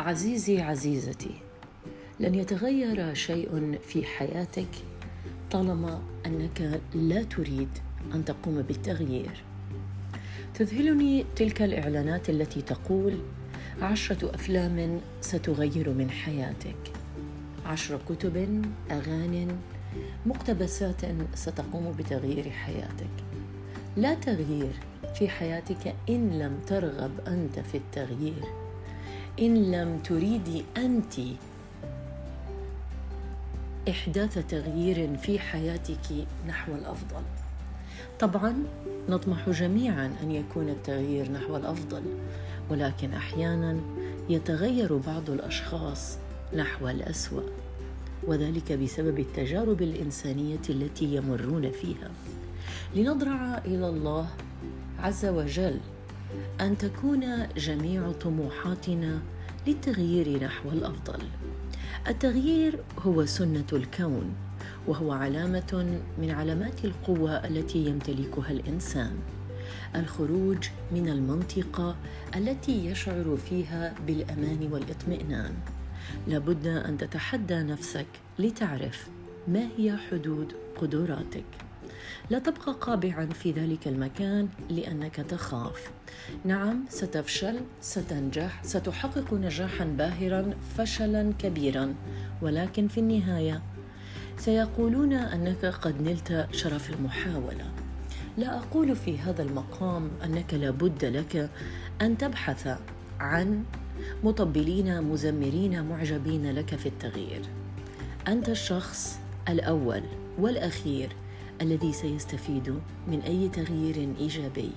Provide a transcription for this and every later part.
عزيزي عزيزتي لن يتغير شيء في حياتك طالما أنك لا تريد أن تقوم بالتغيير. تذهلني تلك الإعلانات التي تقول عشرة أفلام ستغير من حياتك. عشر كتب اغان مقتبسات ستقوم بتغيير حياتك. لا تغيير في حياتك إن لم ترغب أنت في التغيير. إن لم تريدي أنت إحداث تغيير في حياتك نحو الأفضل. طبعا نطمح جميعا أن يكون التغيير نحو الأفضل ولكن أحيانا يتغير بعض الأشخاص نحو الأسوأ وذلك بسبب التجارب الإنسانية التي يمرون فيها. لنضرع إلى الله عز وجل أن تكون جميع طموحاتنا للتغيير نحو الأفضل. التغيير هو سنة الكون وهو علامة من علامات القوة التي يمتلكها الإنسان. الخروج من المنطقة التي يشعر فيها بالأمان والإطمئنان. لابد أن تتحدى نفسك لتعرف ما هي حدود قدراتك. لا تبقى قابعا في ذلك المكان لأنك تخاف. نعم ستفشل ستنجح ستحقق نجاحا باهرا فشلا كبيرا. ولكن في النهاية سيقولون أنك قد نلت شرف المحاولة. لا أقول في هذا المقام أنك لابد لك أن تبحث عن مطبلين مزمرين معجبين لك في التغيير. أنت الشخص الأول والأخير الذي سيستفيد من أي تغيير إيجابي.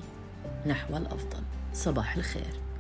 نحو الأفضل. صباح الخير.